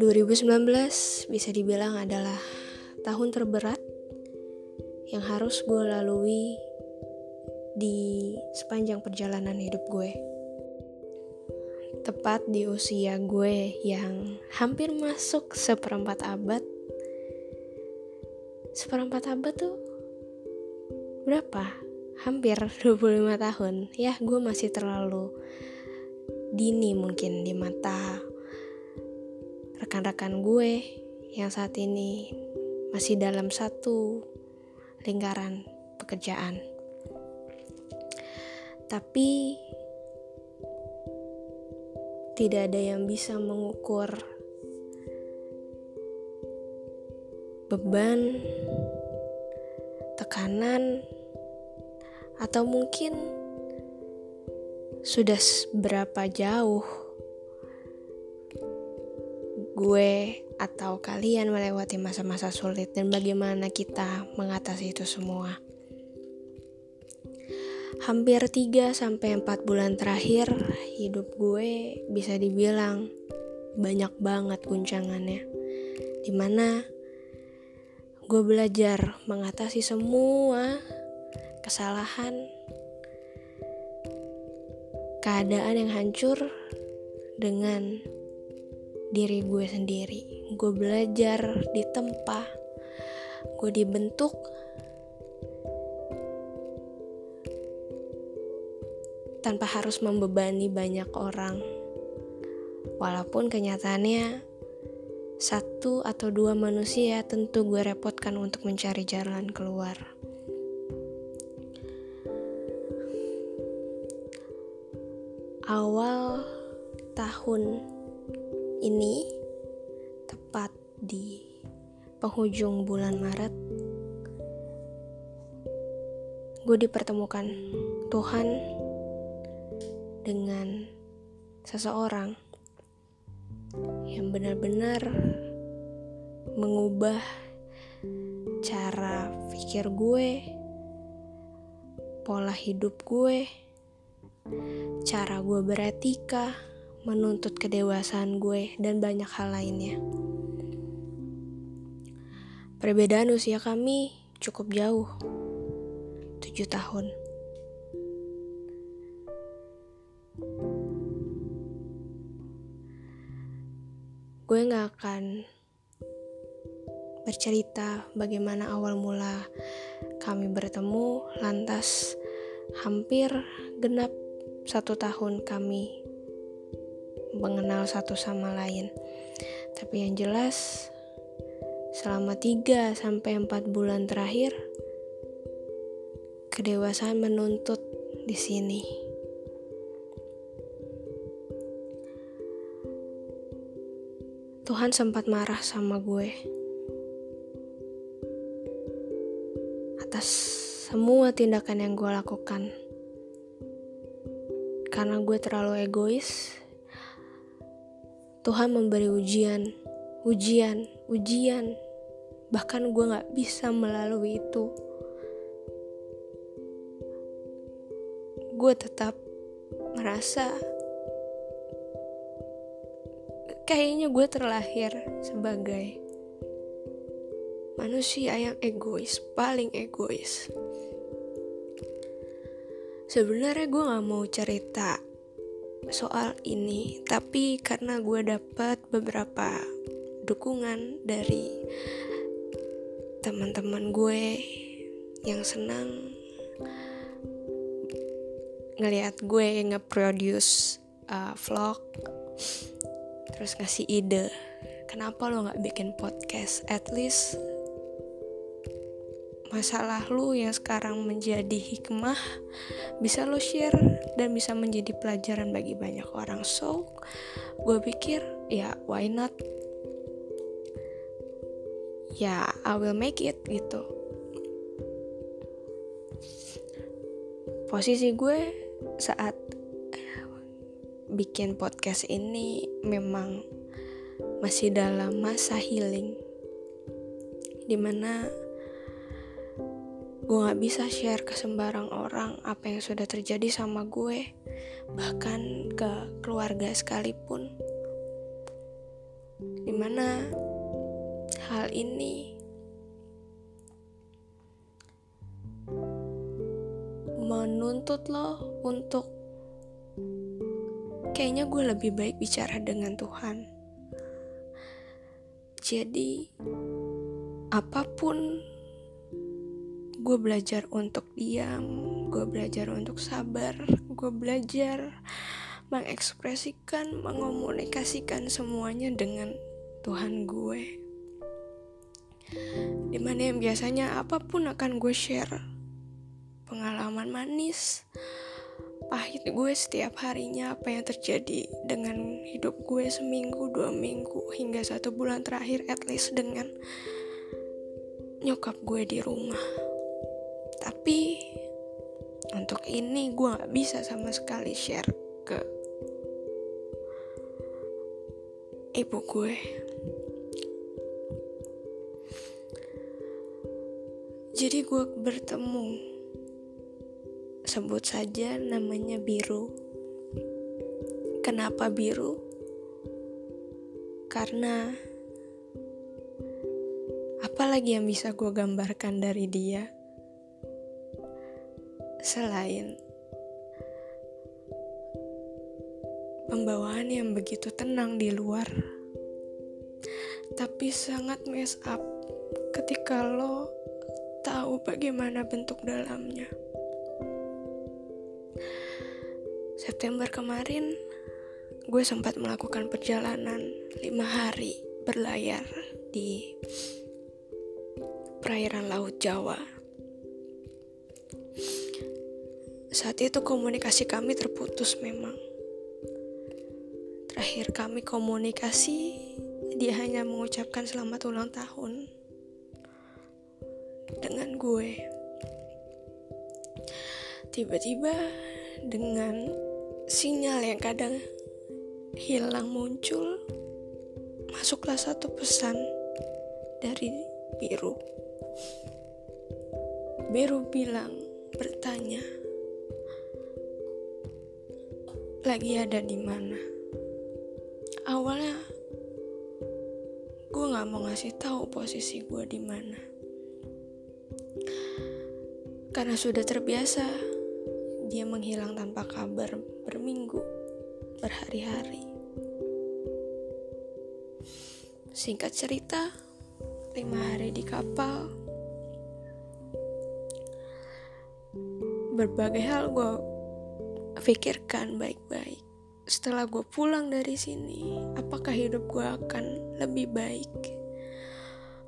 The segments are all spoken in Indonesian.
2019 bisa dibilang adalah tahun terberat yang harus gue lalui di sepanjang perjalanan hidup gue. Tepat di usia gue yang hampir masuk seperempat abad. Seperempat abad tuh berapa? Hampir 25 tahun. Ya, gue masih terlalu dini mungkin di mata rekan-rekan gue yang saat ini masih dalam satu lingkaran pekerjaan. Tapi tidak ada yang bisa mengukur beban, tekanan, atau mungkin sudah berapa jauh gue atau kalian melewati masa-masa sulit dan bagaimana kita mengatasi itu semua. Hampir 3 sampai 4 bulan terakhir hidup gue bisa dibilang banyak banget guncangannya. Di mana gue belajar mengatasi semua kesalahan, keadaan yang hancur dengan diri gue sendiri. Gue belajar di tempat, gue dibentuk. Tanpa harus membebani banyak orang. Walaupun kenyataannya satu atau dua manusia tentu gue repotkan untuk mencari jalan keluar. Awal tahun ini tepat di penghujung bulan Maret gue dipertemukan Tuhan dengan seseorang yang benar-benar mengubah cara pikir gue, pola hidup gue, cara gue beretika, menuntut kedewasaan gue, dan banyak hal lainnya. Perbedaan usia kami cukup jauh, tujuh tahun. Gue gak akan bercerita bagaimana awal mula kami bertemu, lantas hampir genap satu tahun kami mengenal satu sama lain. Tapi yang jelas selama 3 sampai 4 bulan terakhir kedewasaan menuntut di sini. Tuhan sempat marah sama gue atas semua tindakan yang gue lakukan karena gue terlalu egois Tuhan memberi ujian, ujian, ujian. Bahkan gue gak bisa melalui itu. Gue tetap merasa kayaknya gue terlahir sebagai manusia yang egois, paling egois. Sebenarnya gue gak mau cerita soal ini, tapi karena gue dapat beberapa dukungan dari teman-teman gue yang senang ngelihat gue nge-produce uh, vlog terus ngasih ide kenapa lo nggak bikin podcast? At least masalah lu yang sekarang menjadi hikmah bisa lo share dan bisa menjadi pelajaran bagi banyak orang. So gue pikir ya why not? Ya I will make it gitu. Posisi gue saat bikin podcast ini memang masih dalam masa healing di mana gue gak bisa share ke sembarang orang apa yang sudah terjadi sama gue bahkan ke keluarga sekalipun di mana hal ini menuntut lo untuk kayaknya gue lebih baik bicara dengan Tuhan. Jadi, apa pun gue belajar untuk diam, gue belajar untuk sabar, gue belajar mengekspresikan, mengomunikasikan semuanya dengan Tuhan gue. Di mana yang biasanya apa pun akan gue share pengalaman manis, pahit gue setiap harinya apa yang terjadi dengan hidup gue seminggu, dua minggu, hingga satu bulan terakhir at least dengan nyokap gue di rumah. Tapi untuk ini gue gak bisa sama sekali share ke ibu gue. Jadi gue bertemu sebut saja namanya biru. Kenapa biru? Karena apa lagi yang bisa gue gambarkan dari dia selain pembawaan yang begitu tenang di luar, tapi sangat mess up ketika lo tahu bagaimana bentuk dalamnya. September kemarin, gue sempat melakukan perjalanan lima hari berlayar di perairan Laut Jawa. Saat itu komunikasi kami terputus memang. Terakhir kami komunikasi, dia hanya mengucapkan selamat ulang tahun dengan gue. Tiba-tiba dengan sinyal yang kadang hilang muncul, masuklah satu pesan dari Biru. Biru bilang, bertanya, lagi ada di mana? Awalnya gue nggak mau ngasih tahu posisi gue di mana, karena sudah terbiasa dia menghilang tanpa kabar berminggu, berhari-hari. Singkat cerita, lima hari di kapal, berbagai hal gue pikirkan baik-baik. Setelah gue pulang dari sini, apakah hidup gue akan lebih baik?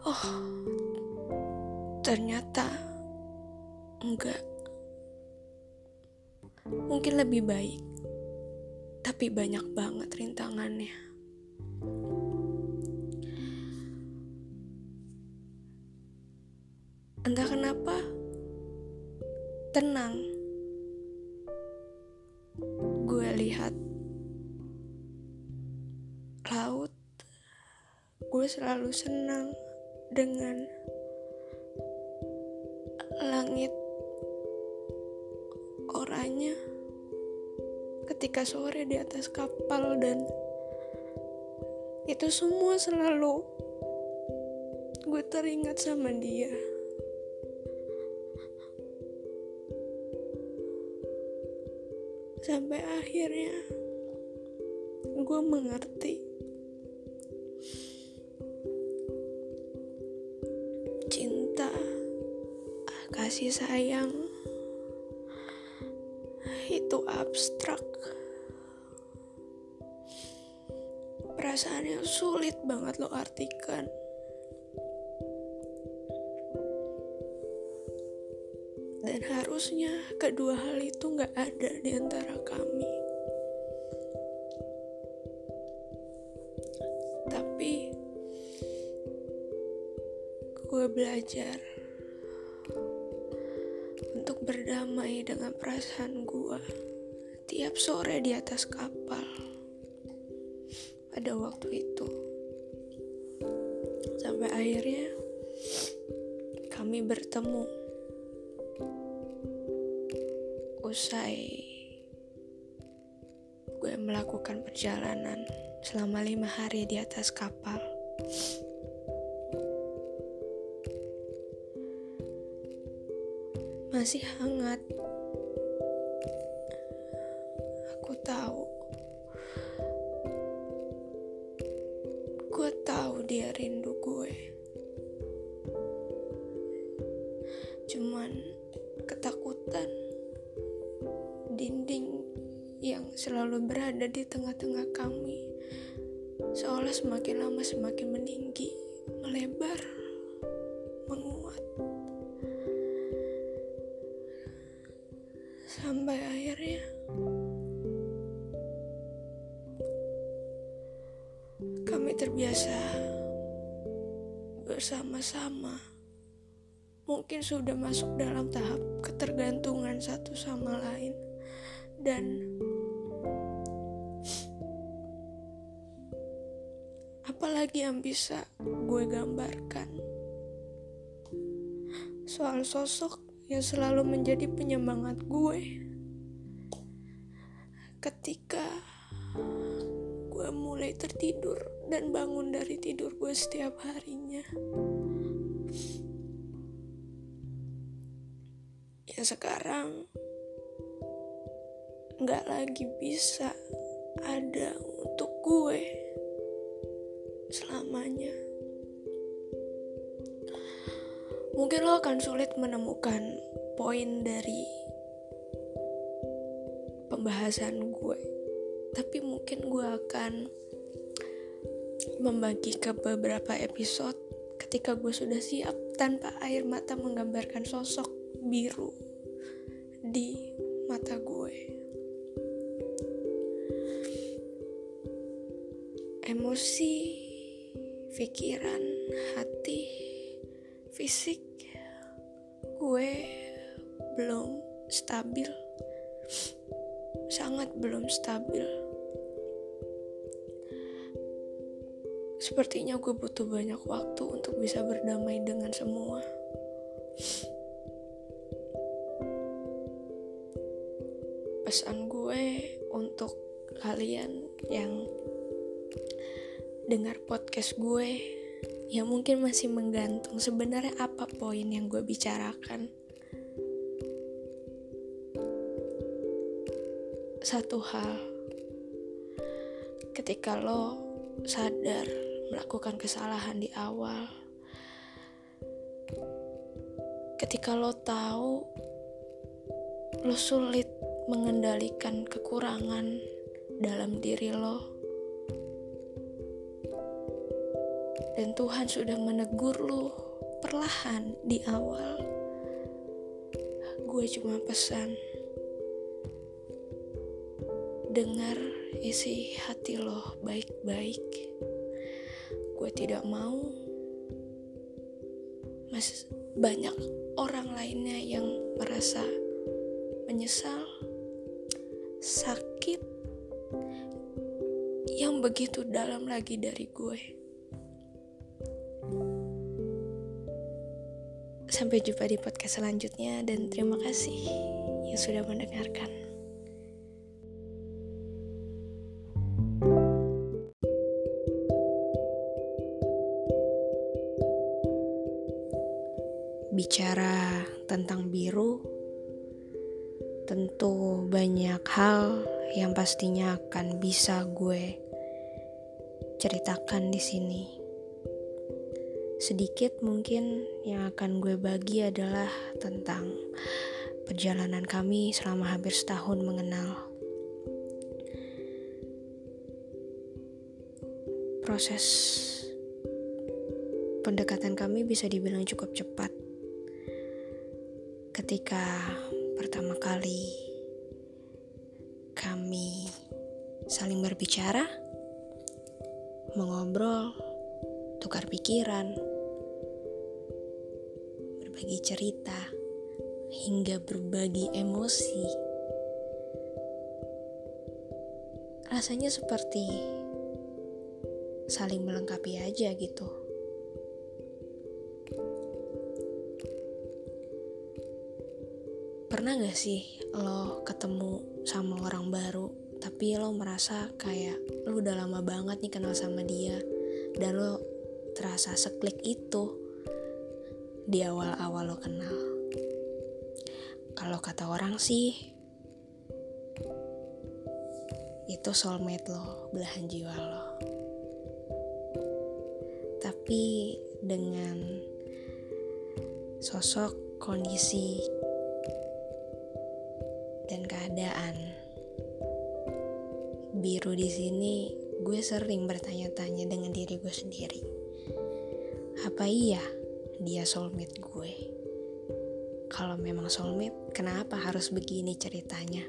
Oh, ternyata enggak mungkin lebih baik, tapi banyak banget rintangannya. Entah kenapa, tenang. Gue selalu senang dengan langit oranye ketika sore di atas kapal dan itu semua selalu gue teringat sama dia. Sampai akhirnya gue mengerti cinta kasih sayang itu abstrak. Perasaan yang sulit banget lo artikan. Dan harusnya kedua hal itu gak ada di antara kami. Belajar berdamai dengan perasaan gue tiap sore di atas kapal pada waktu itu. Sampai akhirnya kami bertemu. Usai gue melakukan perjalanan selama lima hari di atas kapal. Masih hangat. Aku tahu. Gue tahu dia rindu gue. Cuman ketakutan dinding yang selalu berada di tengah-tengah kami seolah semakin lama semakin Sampai akhirnya kami terbiasa bersama-sama. Mungkin sudah masuk dalam tahap ketergantungan satu sama lain dan apalagi yang bisa gue gambarkan soal sosok yang selalu menjadi penyemangat gue ketika gue mulai tertidur dan bangun dari tidur gue setiap harinya ya sekarang nggak lagi bisa ada untuk gue selamanya. Mungkin lo akan sulit menemukan poin dari pembahasan gue, tapi mungkin gue akan membagi ke beberapa episode ketika gue sudah siap tanpa air mata menggambarkan sosok biru di mata gue. emosi, pikiran, hati, fisik gue belum stabil. Sangat belum stabil. Sepertinya gue butuh banyak waktu untuk bisa berdamai dengan semua. Pesan gue untuk kalian yang dengar podcast gue yang mungkin masih menggantung sebenarnya apa poin yang gue bicarakan. Satu hal, ketika lo sadar melakukan kesalahan di awal, ketika lo tahu lo sulit mengendalikan kekurangan dalam diri lo dan Tuhan sudah menegur lu perlahan di awal. Gue cuma pesan, dengar isi hati lo baik-baik. Gue tidak mau mas banyak orang lainnya yang merasa menyesal, sakit, yang begitu dalam lagi dari gue. Sampai jumpa di podcast selanjutnya dan terima kasih yang sudah mendengarkan. Bicara tentang biru, tentu banyak hal yang pastinya akan bisa gue ceritakan di sini. Sedikit mungkin yang akan gue bagi adalah tentang perjalanan kami selama hampir setahun mengenal. Proses pendekatan kami bisa dibilang cukup cepat. Ketika pertama kali kami saling berbicara, mengobrol, tukar pikiran, berbagi cerita, hingga berbagi emosi. Rasanya seperti saling melengkapi aja gitu. Pernah gak sih lo ketemu sama orang baru tapi lo merasa kayak lo udah lama banget nih kenal sama dia dan lo terasa seklik itu di awal-awal lo kenal. Kalau kata orang sih, itu soulmate lo, belahan jiwa lo. Tapi dengan sosok, kondisi, dan keadaan biru di sini, gue sering bertanya-tanya dengan diri gue sendiri. Apa iya dia soulmate gue? Kalau memang soulmate, kenapa harus begini ceritanya?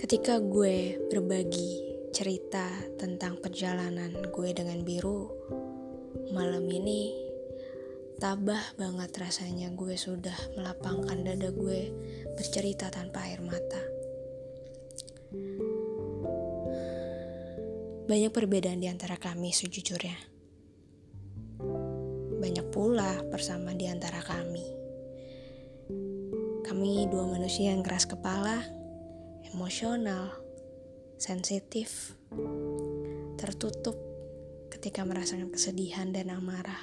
Ketika gue berbagi cerita tentang perjalanan gue dengan biru, malam ini tabah banget rasanya gue sudah melapangkan dada gue bercerita tanpa air mata. Banyak perbedaan di antara kami sejujurnya. Pula persamaan di antara kami. Kami dua manusia yang keras kepala, emosional, sensitif, tertutup ketika merasakan kesedihan dan amarah.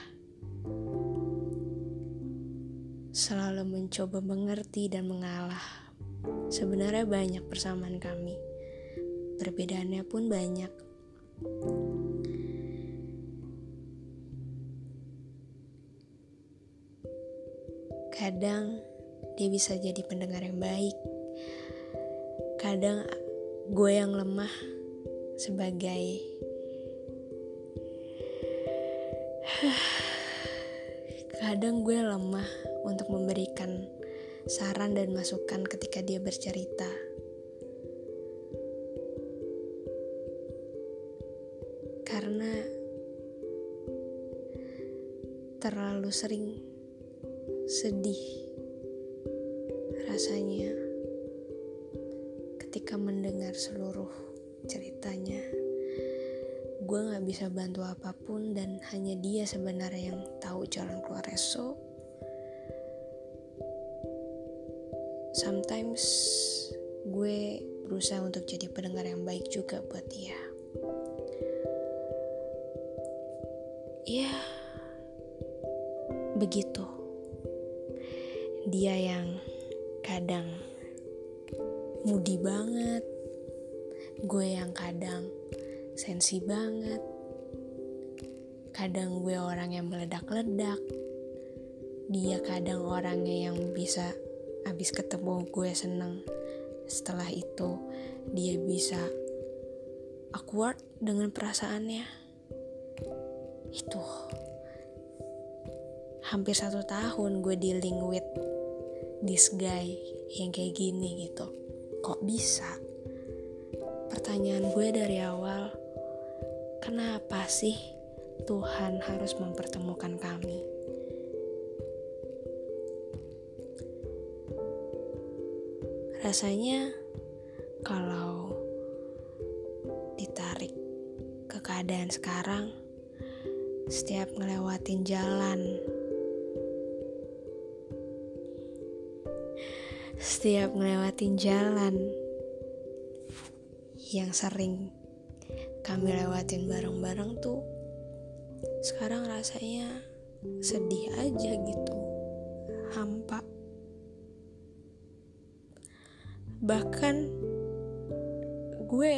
Selalu mencoba mengerti dan mengalah. Sebenarnya banyak persamaan kami. Perbedaannya pun banyak. Kadang dia bisa jadi pendengar yang baik, kadang gue yang lemah sebagai kadang gue lemah untuk memberikan saran dan masukan ketika dia bercerita. Karena terlalu sering dan hanya dia sebenarnya yang tahu jalan keluar so sometimes gue berusaha untuk jadi pendengar yang baik juga buat dia. Ya begitu. Dia yang kadang mudi banget. Gue yang kadang sensi banget kadang gue orang yang meledak-ledak. Dia kadang orangnya yang bisa abis ketemu gue seneng. Setelah itu dia bisa awkward dengan perasaannya. Itu. Hampir satu tahun gue dealing with this guy yang kayak gini gitu. Kok bisa? Pertanyaan gue dari awal, kenapa sih Tuhan harus mempertemukan kami? Rasanya kalau ditarik ke keadaan sekarang, setiap ngelewatin jalan setiap ngelewatin jalan yang sering kami lewatin bareng-bareng tuh sekarang rasanya sedih aja gitu. Hampa. Bahkan gue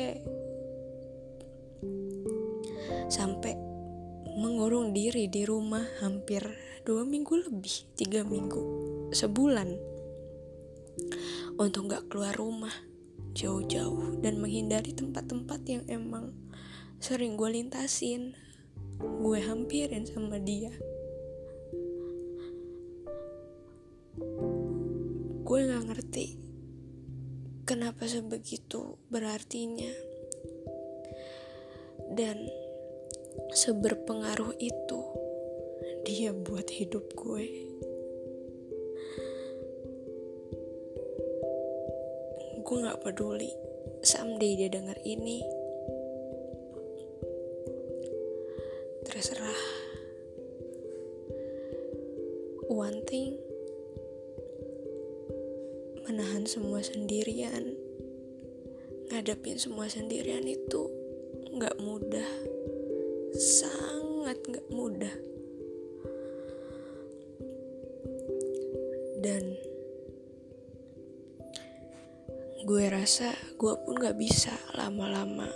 sampai mengurung diri di rumah hampir dua minggu lebih tiga minggu sebulan untuk gak keluar rumah jauh-jauh dan menghindari tempat-tempat yang emang sering gue lintasin gue hampirin sama dia. Gue gak ngerti kenapa sebegitu berartinya. Dan seberpengaruh itu dia buat hidup gue. Gue gak peduli someday dia denger ini terserah. One thing menahan semua sendirian ngadepin semua sendirian itu nggak mudah. Sangat nggak mudah. Dan gue rasa gue pun gak bisa lama-lama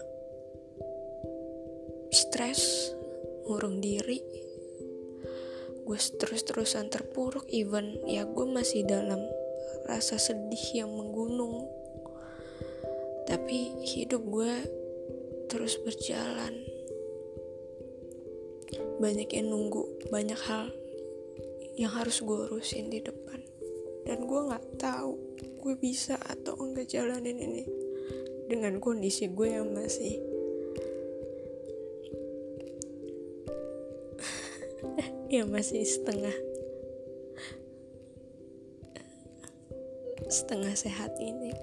ngurung diri. Gue terus-terusan terpuruk even ya gue masih dalam rasa sedih yang menggunung. Tapi hidup gue terus berjalan. Banyak yang nunggu banyak hal yang harus gue urusin di depan. Dan gue nggak tahu gue bisa atau enggak jalanin ini dengan kondisi gue yang masih ya masih setengah. Setengah sehat ini.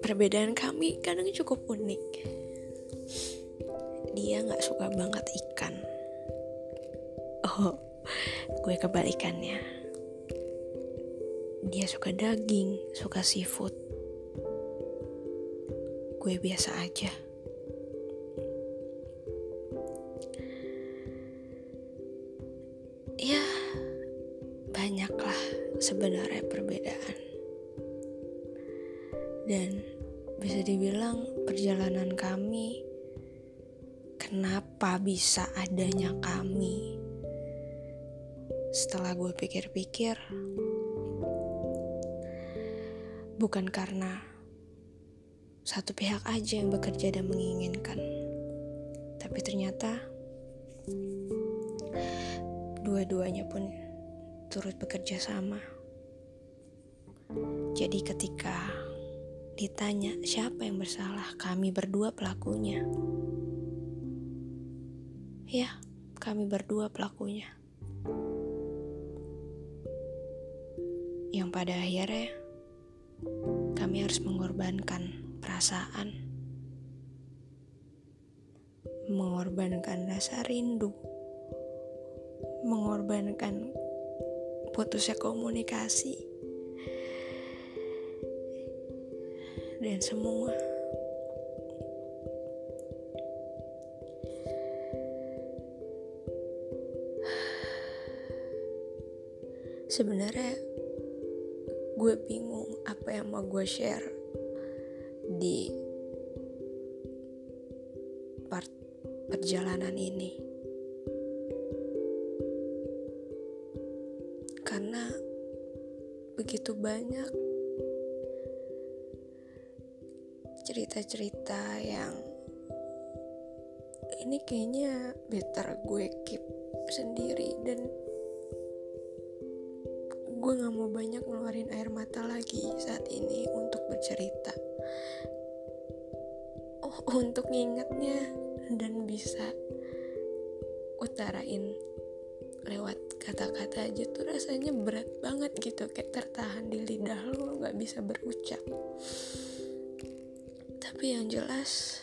Perbedaan kami kadang cukup unik. Dia nggak suka banget ikan. Oh gue kebalikannya. Dia suka daging suka seafood. Gue biasa aja sebenarnya perbedaan dan bisa dibilang perjalanan kami kenapa bisa adanya kami setelah gue pikir-pikir, bukan karena satu pihak aja yang bekerja dan menginginkan, tapi ternyata dua-duanya pun turut bekerja sama. Jadi, ketika ditanya siapa yang bersalah, kami berdua pelakunya. Ya, kami berdua pelakunya. yang pada akhirnya kami harus mengorbankan perasaan, mengorbankan rasa rindu, mengorbankan putusnya komunikasi, dan semua. Sebenarnya gue bingung apa yang mau gue share di part perjalanan ini karena begitu banyak cerita-cerita yang ini kayaknya better gue keep sendiri dan gue gak mau banyak ngeluarin air mata lagi saat ini untuk bercerita. Oh untuk ngingetnya dan bisa utarain lewat kata-kata aja tuh rasanya berat banget gitu kayak tertahan di lidah lo gak bisa berucap tapi yang jelas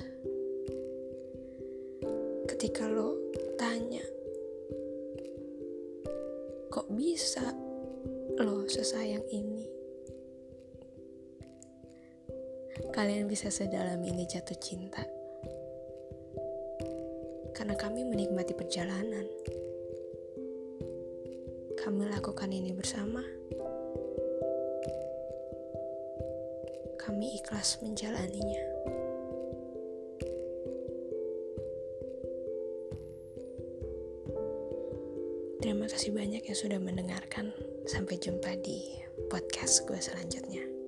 ketika lo tanya kok bisa lo sesayang ini. Kalian bisa sedalam ini jatuh cinta. Karena kami menikmati perjalanan. Kami lakukan ini bersama. Kami ikhlas menjalaninya. Yang sudah mendengarkan. Sampai jumpa di podcast gue selanjutnya.